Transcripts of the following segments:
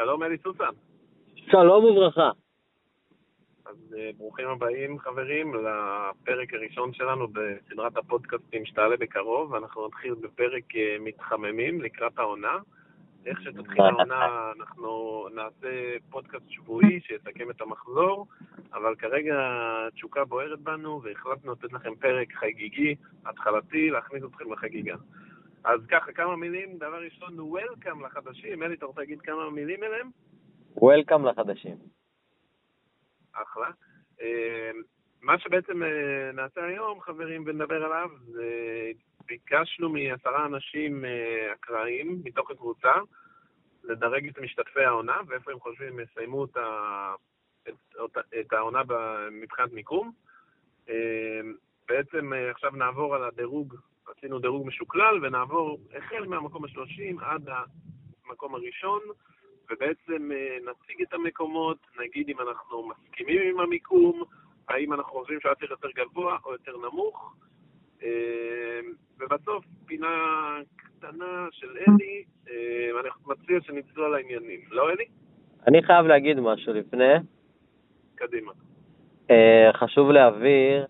שלום אלי סוסן. שלום וברכה. אז uh, ברוכים הבאים חברים לפרק הראשון שלנו בסדרת הפודקאסטים שתעלה בקרוב. אנחנו נתחיל בפרק uh, מתחממים לקראת העונה. איך שתתחיל העונה אנחנו נעשה פודקאסט שבועי שיסכם את המחזור, אבל כרגע התשוקה בוערת בנו והחלטנו לתת לכם פרק חגיגי, התחלתי, להכניס אתכם לחגיגה. אז ככה, כמה מילים. דבר ראשון, Welcome לחדשים. אלי, אתה רוצה להגיד כמה מילים אליהם? Welcome לחדשים. אחלה. אה, מה שבעצם אה, נעשה היום, חברים, ונדבר עליו, זה ביקשנו מעשרה אנשים אה, אקראיים מתוך הקבוצה לדרג את משתתפי העונה ואיפה הם חושבים הם יסיימו את, ה... את, את העונה מבחינת מיקום. בעצם עכשיו נעבור על הדירוג עשינו דירוג משוקלל, ונעבור החל מהמקום השלושים עד המקום הראשון, ובעצם אה, נציג את המקומות, נגיד אם אנחנו מסכימים עם המיקום, האם אנחנו חושבים שהיה צריך יותר גבוה או יותר נמוך, אה, ובסוף פינה קטנה של אלי, אה, אני מציע שנצלול לעניינים. לא אלי? אני חייב להגיד משהו לפני. קדימה. חשוב להבהיר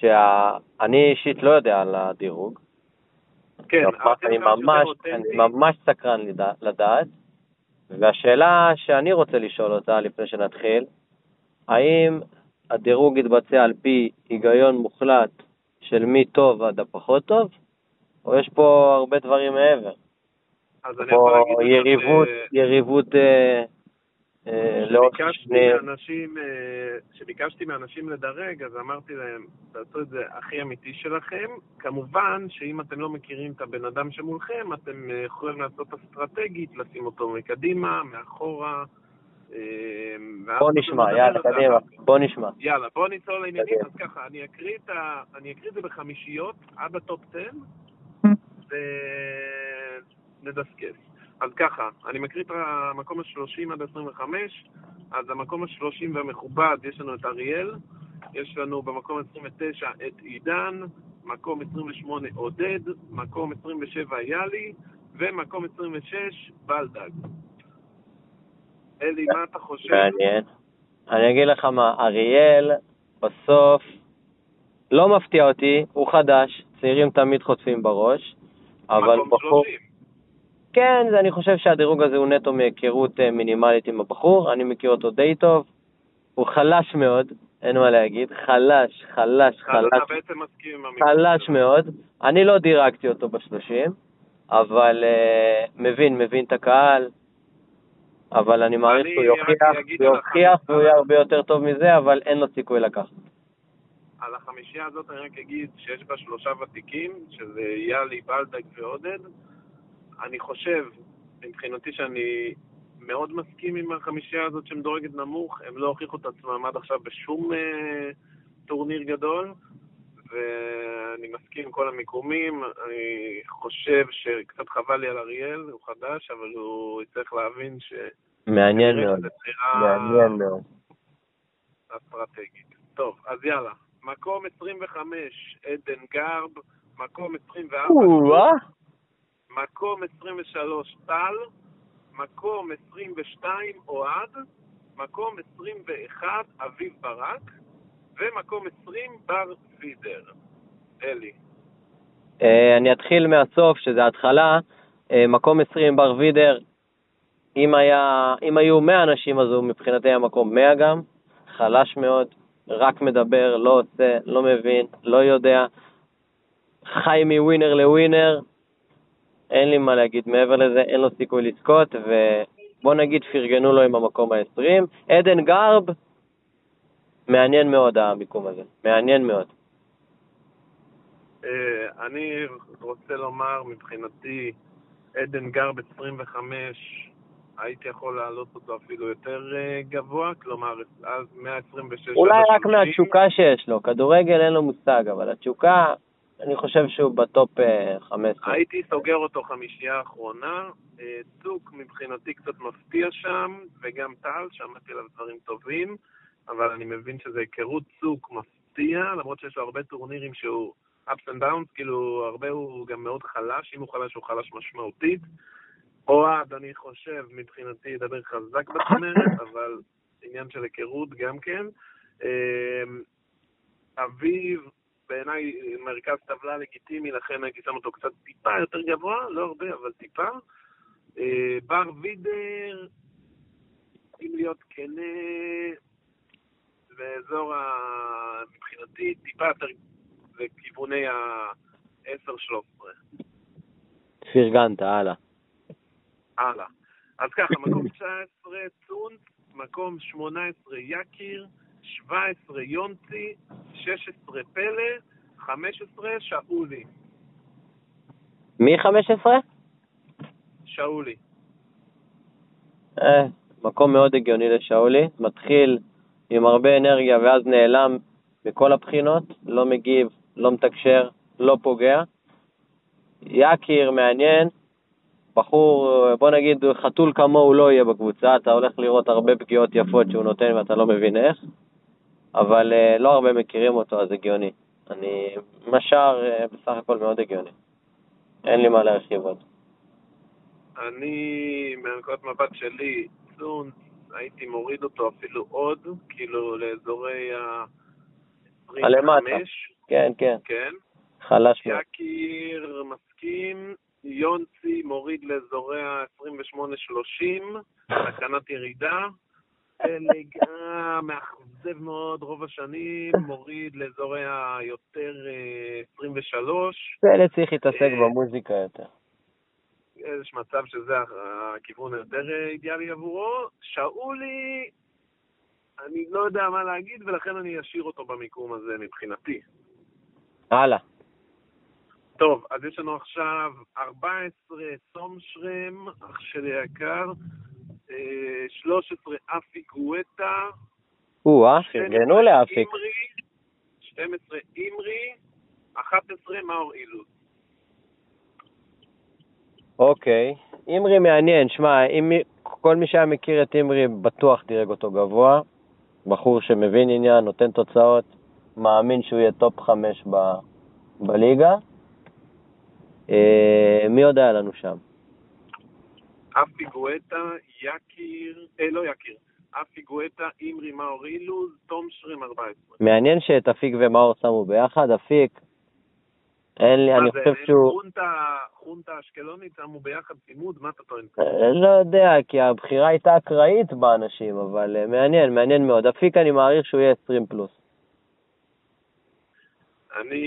שאני אישית לא יודע על הדירוג. כן, אני ממש, אני ממש סקרן לדעת, והשאלה שאני רוצה לשאול אותה לפני שנתחיל, האם הדירוג יתבצע על פי היגיון מוחלט של מי טוב עד הפחות טוב, או יש פה הרבה דברים מעבר? אז אני יכול להגיד יריבות, יריבות אה, אה, שביקשתי מאנשים, אה, שביקשתי מאנשים לדרג, אז אמרתי להם, תעשו את זה הכי אמיתי שלכם. כמובן שאם אתם לא מכירים את הבן אדם שמולכם, אתם אה, יכולים לעשות אסטרטגית, לשים אותו מקדימה, מאחורה. בוא נשמע, יאללה, קדימה, בוא נשמע. יאללה, בוא נצלול לעניינים. אז ככה, אני אקריא את זה בחמישיות עד ה top 10, ונדסקס. אז ככה, אני מקריא את המקום ה-30 עד ה-25, אז המקום ה-30 והמכובד, יש לנו את אריאל, יש לנו במקום 29 את עידן, מקום 28 עודד, מקום 27 יאלי, ומקום 26 בלדג. אלי, מה אתה חושב? מעניין. אני אגיד לך מה, אריאל, בסוף, לא מפתיע אותי, הוא חדש, צעירים תמיד חוטפים בראש, אבל בחור... 30. כן, אני חושב שהדירוג הזה הוא נטו מהיכרות אה, מינימלית עם הבחור, אני מכיר אותו די טוב, הוא חלש מאוד, אין מה להגיד, חלש, חלש, חלש, מסכים עם חלש מאוד. אני לא דירגתי אותו בשלושים, אבל uh, מבין, מבין את הקהל, אבל אני מעריך שהוא יוכיח, הוא יוכיח והוא יהיה הרבה יותר טוב מזה, אבל אין לו סיכוי לקחת. על החמישייה הזאת אני רק אגיד שיש בה שלושה ותיקים, שזה יאלי, בלדק ועודד. אני חושב, מבחינתי, שאני מאוד מסכים עם החמישייה הזאת שמדורגת נמוך, הם לא הוכיחו את עצמם עד עכשיו בשום אה, טורניר גדול, ואני מסכים עם כל המיקומים. אני חושב שקצת חבל לי על אריאל, הוא חדש, אבל הוא יצטרך להבין ש... מעניין מאוד. מעניין מאוד. אסטרטגית. טוב, אז יאללה. מקום 25, עדן גרב, מקום 24, מקום 23 טל, מקום 22 אוהד, מקום 21 אביב ברק, ומקום 20 בר וידר. אלי. אה, אני אתחיל מהסוף, שזה ההתחלה. אה, מקום 20 בר וידר, אם, היה, אם היו 100 אנשים אז הוא מבחינתי היה מקום 100 גם, חלש מאוד, רק מדבר, לא עושה, לא מבין, לא יודע, חי מווינר לווינר, אין לי מה להגיד מעבר לזה, אין לו סיכוי לזכות, ובוא נגיד פרגנו לו עם המקום ה-20. עדן גרב, מעניין מאוד המיקום הזה, מעניין מאוד. אה, אני רוצה לומר, מבחינתי, עדן גרב 25, הייתי יכול להעלות אותו אפילו יותר אה, גבוה, כלומר, אז 126 אולי רק מהתשוקה שיש לו, כדורגל אין לו מושג, אבל התשוקה, אני חושב שהוא בטופ 15. אה, הייתי סוגר אותו חמישייה האחרונה. אה, צוק מבחינתי קצת מפתיע שם, וגם טל, שמעתי עליו דברים טובים, אבל אני מבין שזה היכרות צוק מפתיע, למרות שיש לו הרבה טורנירים שהוא ups and downs, כאילו הרבה הוא גם מאוד חלש, אם הוא חלש הוא חלש משמעותית. אוהד, אני חושב, מבחינתי ידבר חזק בצמרת, אבל עניין של היכרות גם כן. אמ, אביב, בעיניי מרכז טבלה לגיטימי, לכן הייתי שם אותו קצת טיפה יותר גבוה, לא הרבה, אבל טיפה. אה, בר וידר, אם להיות כנה, באזור ה... מבחינתי טיפה יותר לכיווני ה-10-13. פרגנת, הלאה. הלאה. אז ככה, מקום 19 צונט, מקום 18 יקיר, 17 יונצי, 16 פלא, 15 שאולי. מי 15? שאולי. אה, מקום מאוד הגיוני לשאולי. מתחיל עם הרבה אנרגיה ואז נעלם מכל הבחינות, לא מגיב, לא מתקשר, לא פוגע. יקיר, מעניין, בחור, בוא נגיד, חתול כמוהו לא יהיה בקבוצה, אתה הולך לראות הרבה פגיעות יפות שהוא נותן ואתה לא מבין איך, אבל אה, לא הרבה מכירים אותו, אז הגיוני. אני, משאר אה, בסך הכל מאוד הגיוני. אין לי מה להרחיב עוד. אני, מנקודת מבט שלי, צונץ, הייתי מוריד אותו אפילו עוד, כאילו לאזורי ה-25. הלמטה. כן, כן. כן. חלש מאוד. יקיר מסכים, יונצי מוריד לאזורי ה-28-30, סכנת ירידה. אה, מאכזב מאוד רוב השנים, מוריד לאזורי היותר אה, 23. פלד צריך להתעסק אה, במוזיקה יותר. יש מצב שזה הכיוון היותר אידיאלי עבורו. שאולי, אני לא יודע מה להגיד, ולכן אני אשאיר אותו במיקום הזה מבחינתי. הלאה. טוב, אז יש לנו עכשיו 14 תום שרם, אח שלי היקר, אה, 13 אפי או-אה, 12 פרגנו לאפיק. אימרי, 12 אימרי, 11 מאור אילוז. אוקיי. אימרי מעניין, שמע, כל מי שהיה מכיר את אימרי בטוח דירג אותו גבוה. בחור שמבין עניין, נותן תוצאות, מאמין שהוא יהיה top חמש ב, בליגה. אה, מי עוד היה לנו שם? אפי גואטה, יקיר, אה, לא יקיר, אפי גואטה, אימרי מאור אילוז, תום שרם 14. מעניין שאת אפיק ומאור שמו ביחד. אפיק, אין לי, אני חושב שהוא... חונטה, חונטה אשקלונית שמו ביחד צימוד, מה אתה טוען? אה, לא יודע, כי הבחירה הייתה אקראית באנשים, אבל אה, מעניין, מעניין מאוד. אפיק אני מעריך שהוא יהיה 20 פלוס. אני,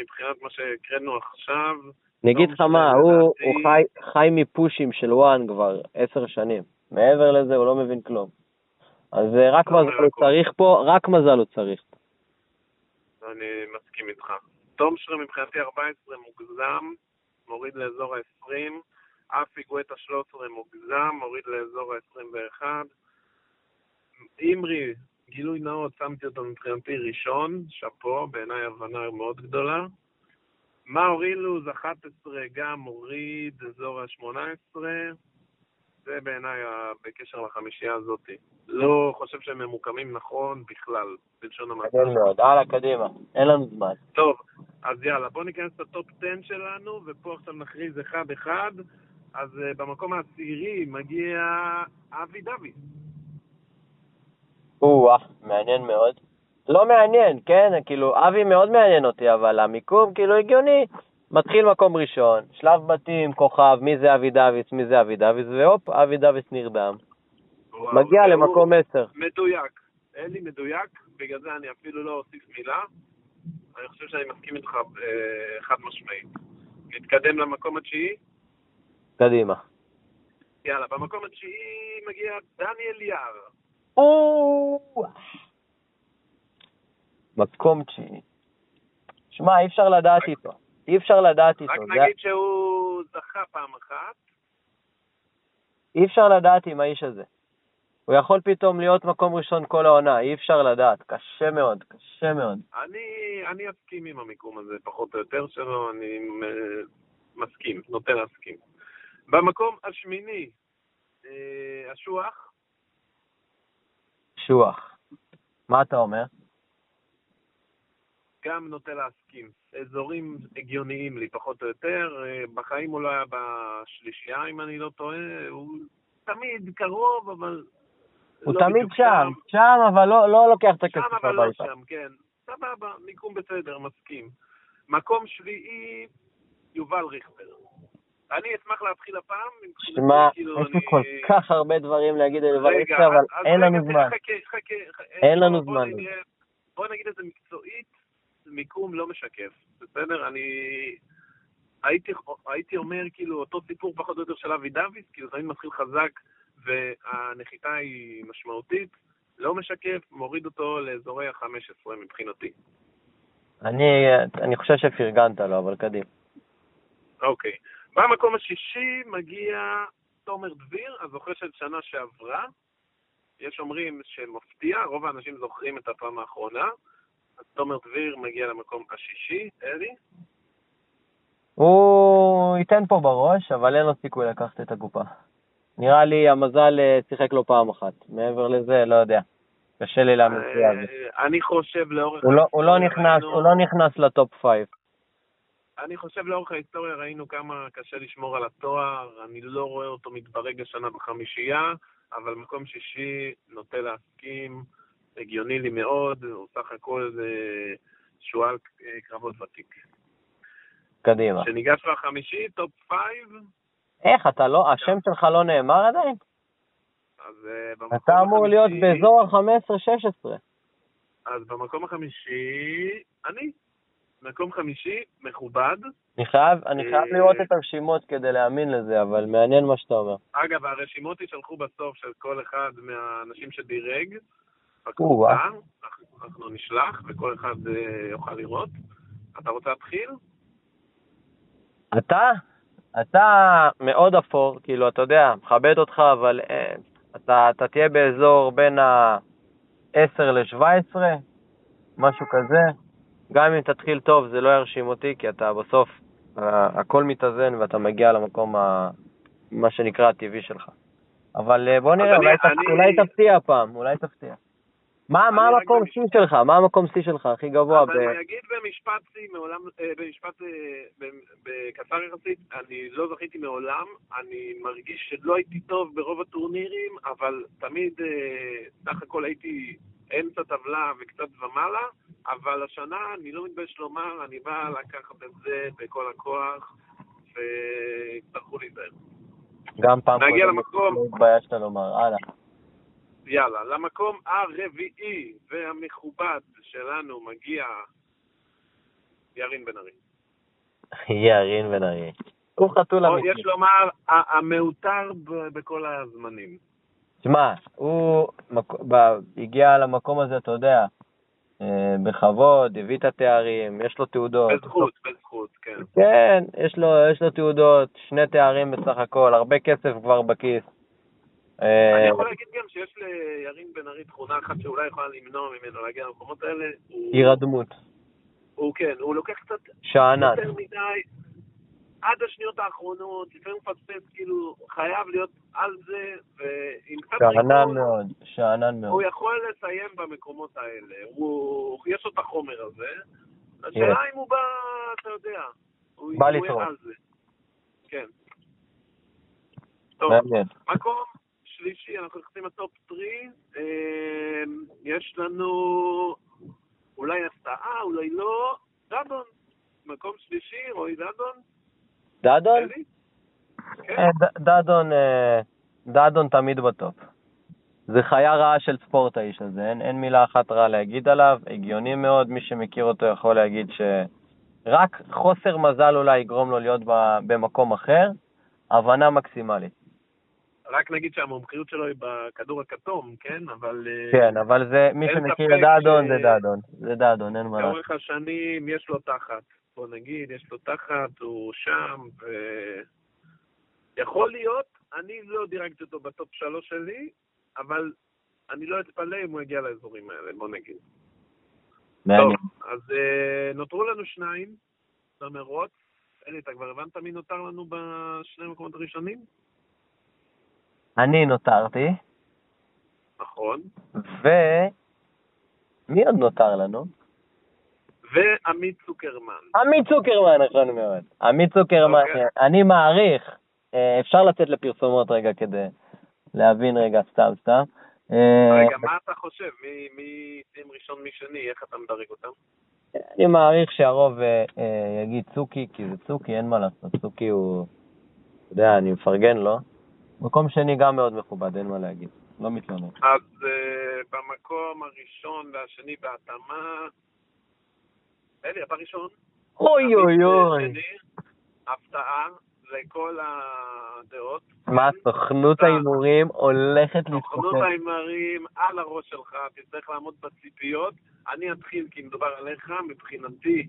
מבחינת מה שהקראנו עכשיו, אני אגיד לך לא מה, הוא, לדעתי- הוא חי, חי מפושים של וואן כבר עשר שנים. מעבר לזה הוא לא מבין כלום. אז אה, רק לא מזל אומר הוא הכל. צריך פה, רק מזל הוא צריך. אני מסכים איתך. תום שרם מבחינתי 14 מוגזם, מוריד לאזור ה-20, אפי גואטה 13 מוגזם, מוריד לאזור ה-21. אימרי, גילוי נאות, שמתי אותו מבחינתי ראשון, שאפו, בעיניי הבנה מאוד גדולה. מאור אילוז 11 גם מוריד אזור ה-18, זה בעיניי בקשר לחמישייה הזאת. לא חושב שהם ממוקמים נכון בכלל, בלשון המעטה. מעניין מאוד. הלאה, קדימה. אין לנו זמן. טוב, אז יאללה, בואו ניכנס לטופ 10 שלנו, ופה עכשיו נכריז אחד-אחד. אז uh, במקום העשירי מגיע אבי דוד. או-אה, מעניין מאוד. לא מעניין, כן? כאילו, אבי מאוד מעניין אותי, אבל המיקום כאילו הגיוני. מתחיל מקום ראשון, שלב בתים, כוכב, מי זה אבי דוויס, מי זה אבי דוויס, והופ, אבי דוויס נרדם. וואו, מגיע למקום 10. מדויק. אלי מדויק, בגלל זה אני אפילו לא אוסיף מילה. אני חושב שאני מסכים איתך אה, חד משמעית. נתקדם למקום התשיעי. קדימה. יאללה, במקום התשיעי מגיע דניאל יער. או! מקום תשיעי. שמע, אי אפשר לדעת איתו. אי אפשר לדעת איתו. רק זה- נגיד שהוא זכה פעם אחת. אי אפשר לדעת עם האיש הזה. הוא יכול פתאום להיות מקום ראשון כל העונה, אי אפשר לדעת. קשה מאוד, קשה מאוד. אני, אני אסכים עם המיקום הזה, פחות או יותר שלו, אני אה, מסכים, נוטה להסכים. במקום השמיני, אה, השוח, שוח. מה אתה אומר? גם נוטה להסכים. אזורים הגיוניים לי, פחות או יותר. אה, בחיים הוא לא היה בשלישייה, אם אני לא טועה. הוא תמיד קרוב, אבל... הוא לא תמיד בדיוק שם, שם, אבל לא לא לוקח את שם, הכסף אבל לא הביתה. שם, כן. סבבה, מיקום בסדר, מסכים. מקום שביעי, יובל ריכטר. אני אשמח להתחיל הפעם. שמע, כאילו, יש לי כל כך הרבה דברים להגיד על יובל ריכטר, אבל אין לנו זמן. אין לנו זמן. בוא נגיד את זה מקצועית, מיקום לא משקף, בסדר? אני הייתי, הייתי אומר, כאילו, אותו סיפור פחות או יותר של אבי דוויס, כאילו, תמיד מתחיל חזק והנחיתה היא משמעותית, לא משקף, מוריד אותו לאזורי ה-15 מבחינתי. אני אני חושב שפרגנת לו, אבל קדימה. אוקיי. במקום השישי מגיע תומר דביר, הזוכה של שנה שעברה. יש אומרים שמפתיע, רוב האנשים זוכרים את הפעם האחרונה. אז תומר דביר מגיע למקום השישי, אלי. הוא ייתן פה בראש, אבל אין לו סיכוי לקחת את הקופה. נראה לי המזל אה, שיחק לו פעם אחת. מעבר לזה, לא יודע. קשה לי להאמין שהוא יעביר. אה, אני חושב לאורך... הוא לא- הוא לא נכנס, הוא לא נכנס ל top five. אני חושב לאורך ההיסטוריה ראינו כמה קשה לשמור על התואר, אני לא רואה אותו מתברג השנה בחמישייה, אבל מקום שישי נוטה להסכים, הגיוני לי מאוד, הוא סך הכל אה, שועל אה, קרבות ותיק. קדימה. כשניגש לחמישי, top five, איך, אתה לא, השם שלך לא נאמר עדיין? אז אה, במקום אתה אמור להיות החמישי- באזור ה-15-16. אז במקום החמישי, אני. מקום חמישי, מכובד. אני חייב, אני חייב לראות את הרשימות כדי להאמין לזה, אבל מעניין מה שאתה אומר. אגב, הרשימות יישלחו בסוף של כל אחד מהאנשים שדירג או-אה. בקבוצה. אנחנו- נשלח וכל אחד אה, יוכל לראות. אתה רוצה להתחיל? אתה, אתה מאוד אפור, כאילו, אתה יודע, מכבד אותך, אבל אה, אתה, אתה תהיה באזור בין ה-10 ל-17, משהו כזה. גם אם תתחיל טוב, זה לא ירשים אותי, כי אתה בסוף, אה, הכל מתאזן ואתה מגיע למקום, ה, מה שנקרא, הטבעי שלך. אבל אה, בוא נראה, אני- אולי, תפ- אני- אולי תפתיע הפעם, אולי תפתיע. מה, המקום שיא שלך? מה המקום שיא שלך הכי גבוה? אז ב... אני אגיד במשפט שיא, מעולם, אה, במשפט, אה, בקצר יחסית, אני לא זכיתי מעולם, אני מרגיש שלא הייתי טוב ברוב הטורנירים, אבל תמיד אה, סך הכל הייתי אמצע טבלה וקצת ומעלה, אבל השנה, אני לא מתבייש לומר, אני בא לקחת את זה בכל הכוח, ויצטרכו להיזהר. גם פעם למקום. לא התביישת לומר, הלאה. יאללה, למקום הרביעי והמכובד שלנו מגיע ירין בן ארי. ירין בן ארי. הוא חתול אמיתי. יש לומר, המעוטר בכל הזמנים. שמע, הוא מק- ב- הגיע למקום הזה, אתה יודע, אה, בכבוד, הביא את התארים, יש לו תעודות. בזכות, בזכות, כן. כן, יש לו, יש לו תעודות, שני תארים בסך הכל, הרבה כסף כבר בכיס. אה, אני יכול להגיד גם שיש לירין בן ארי תכונה אחת שאולי יכולה למנוע ממנו להגיע למקומות האלה. הירדמות, הוא כן, הוא לוקח קצת שאנן. יותר מדי עד השניות האחרונות, לפעמים הוא מפספס, כאילו, חייב להיות על זה, ועם קצת שאנן מאוד, שאנן מאוד. הוא יכול לסיים במקומות האלה. הוא, יש לו את החומר הזה. השאלה אם הוא בא, אתה יודע, הוא בא לתרום. כן. טוב. מקום שלישי, אנחנו נכנסים לטופ 3. יש לנו אולי הפתעה, אולי לא. דדון, מקום שלישי, רועי דדון. דדון? אלי? כן. אה, ד- דדון, אה, דדון תמיד בטופ. זה חיה רעה של ספורט האיש הזה, אין, אין מילה אחת רעה להגיד עליו, הגיוני מאוד, מי שמכיר אותו יכול להגיד שרק חוסר מזל אולי יגרום לו להיות במקום אחר, הבנה מקסימלית. רק נגיד שהמומחיות שלו היא בכדור הכתום, כן? אבל... אה, כן, אבל זה, מי שמכיר את דדון ש- זה דדון, זה דדון, אין מה לעשות. לאורך השנים יש לו תחת. בוא נגיד, יש לו תחת, הוא שם, ו... יכול להיות, אני לא דירגתי אותו בטופ שלוש שלי, אבל אני לא אתפלא אם הוא יגיע לאזורים האלה, בוא נגיד. מעניין. טוב, אז אה, נותרו לנו שניים במרוץ. אלי, אתה כבר הבנת מי נותר לנו בשני המקומות הראשונים? אני נותרתי, נכון. ו... מי עוד נותר לנו? ועמית צוקרמן. עמית צוקרמן, נכון מאוד. עמית צוקרמן, אוקיי. אני מעריך, אה, אפשר לצאת לפרסומות רגע כדי להבין רגע, סתם סתם. אה, רגע, מה אתה חושב? מי- מי ראשון, מי שני? איך אתה מדרג אותם? אני מעריך שהרוב אה, יגיד צוקי, כי זה צוקי, אין מה לעשות. צוקי הוא, אתה יודע, אני מפרגן לו. מקום שני גם מאוד מכובד, אין מה להגיד. לא מתלונן. אז uh, במקום הראשון והשני בהתאמה, אלי, אתה ראשון. אוי אוי אוי. הפתעה לכל הדעות. מה, סוכנות ההימורים הולכת סוכנות להתפוצץ. ההימורים על הראש שלך, תצטרך לעמוד בציפיות. אני אתחיל כי מדובר עליך, מבחינתי,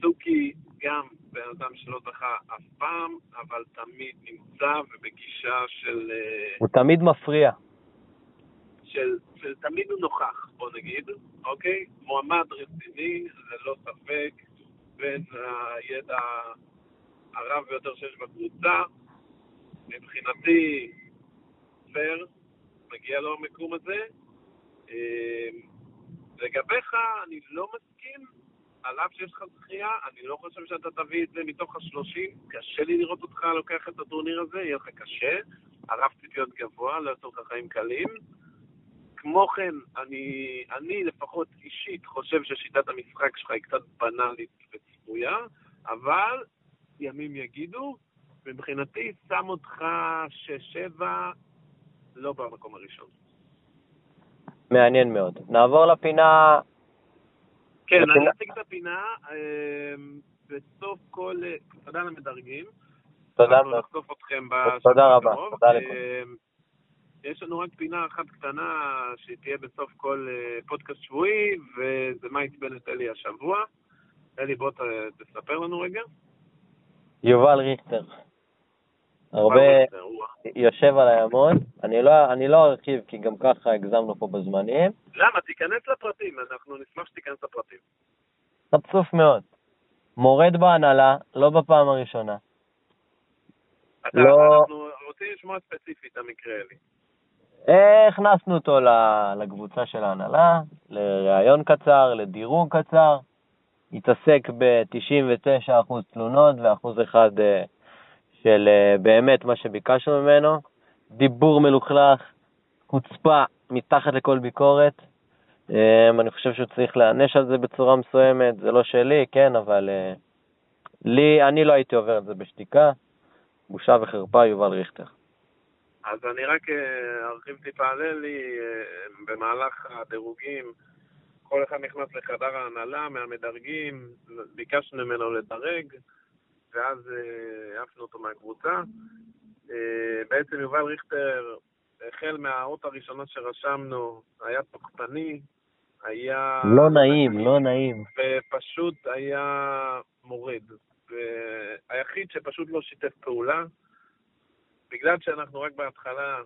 צוקי גם בן אדם שלא זכה אף פעם, אבל תמיד נמצא ובגישה של, אה, הוא תמיד מפריע. של, של תמיד הוא נוכח, בוא נגיד, אוקיי? מועמד רציני, ללא ספק, בין הידע הרב ביותר שיש בקבוצה. מבחינתי, פייר, מגיע לו המקום הזה. אה, לגביך, אני לא מסכים, על אף שיש לך זכייה, אני לא חושב שאתה תביא את זה מתוך השלושים. קשה לי לראות אותך לוקח את הטורניר הזה, יהיה לך קשה. הרף ציפיות גבוה, לא יעשו לך חיים קלים. כמו כן, אני, אני לפחות אישית חושב ששיטת המשחק שלך היא קצת בנאלית וצפויה, אבל ימים יגידו, מבחינתי שם אותך שש-שבע לא במקום הראשון. מעניין מאוד. נעבור לפינה, כן, אני אציג את הפינה. אמ, בסוף כל... תודה למדרגים. תודה אנחנו מאוד. נחשוף אתכם תודה בשבוע רבה, הקרוב. תודה לכם. אמ, יש לנו רק פינה אחת קטנה שתהיה בסוף כל אה, פודקאסט שבועי, וזה מה עצבן את אלי השבוע. אלי, בוא תספר לנו רגע. יובל ריכטר. הרבה? יושב על הימון. אני לא, אני לא ארחיב, כי גם ככה הגזמנו פה בזמנים. למה? תיכנס לפרטים, אנחנו נשמח שתיכנס לפרטים. חצוף מאוד. מורד בהנהלה, לא בפעם הראשונה. אתה- לא. אנחנו רוצים לשמוע ספציפית את המקרה, אלי. הכנסנו אותו לקבוצה של ההנהלה, לראיון קצר, לדירוג קצר. התעסק ב-99% תלונות ואחוז אחד אה, של אה, באמת מה שביקשנו ממנו. דיבור מלוכלך, חוצפה מתחת לכל ביקורת. אה, אני חושב שהוא צריך להיענש על זה בצורה מסוימת, זה לא שלי, כן, אבל אה, לי, אני לא הייתי עובר את זה בשתיקה. בושה וחרפה, יובל ריכטר. אז אני רק ארחיב טיפה על אלי, במהלך הדירוגים, כל אחד נכנס לחדר ההנהלה מהמדרגים, ביקשנו ממנו לדרג, ואז אה, העפנו אותו מהקבוצה. אה, בעצם יובל ריכטר, החל מהאות הראשונה שרשמנו, היה תוקפני, היה... לא נעים, לא נעים. ופשוט היה מורד. והיחיד שפשוט לא שיתף פעולה, בגלל שאנחנו רק בהתחלה,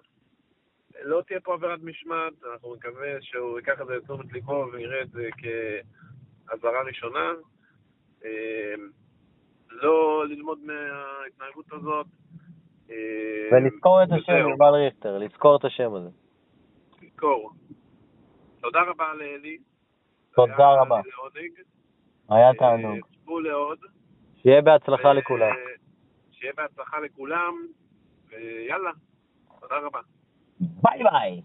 לא תהיה פה עבירת משמעת, אנחנו נקווה שהוא ייקח את זה לתשומת ליבו ויראה את זה כאזהרה ראשונה. אה, לא ללמוד מההתנהגות הזאת. אה, ולזכור את השם יובל ריכטר, לזכור את השם הזה. לזכור. תודה רבה לאלי. תודה רבה. היה אה, תענוג. צפו לעוד. שיהיה בהצלחה ו- לכולם. שיהיה בהצלחה לכולם, ויאללה, תודה רבה. ביי ביי.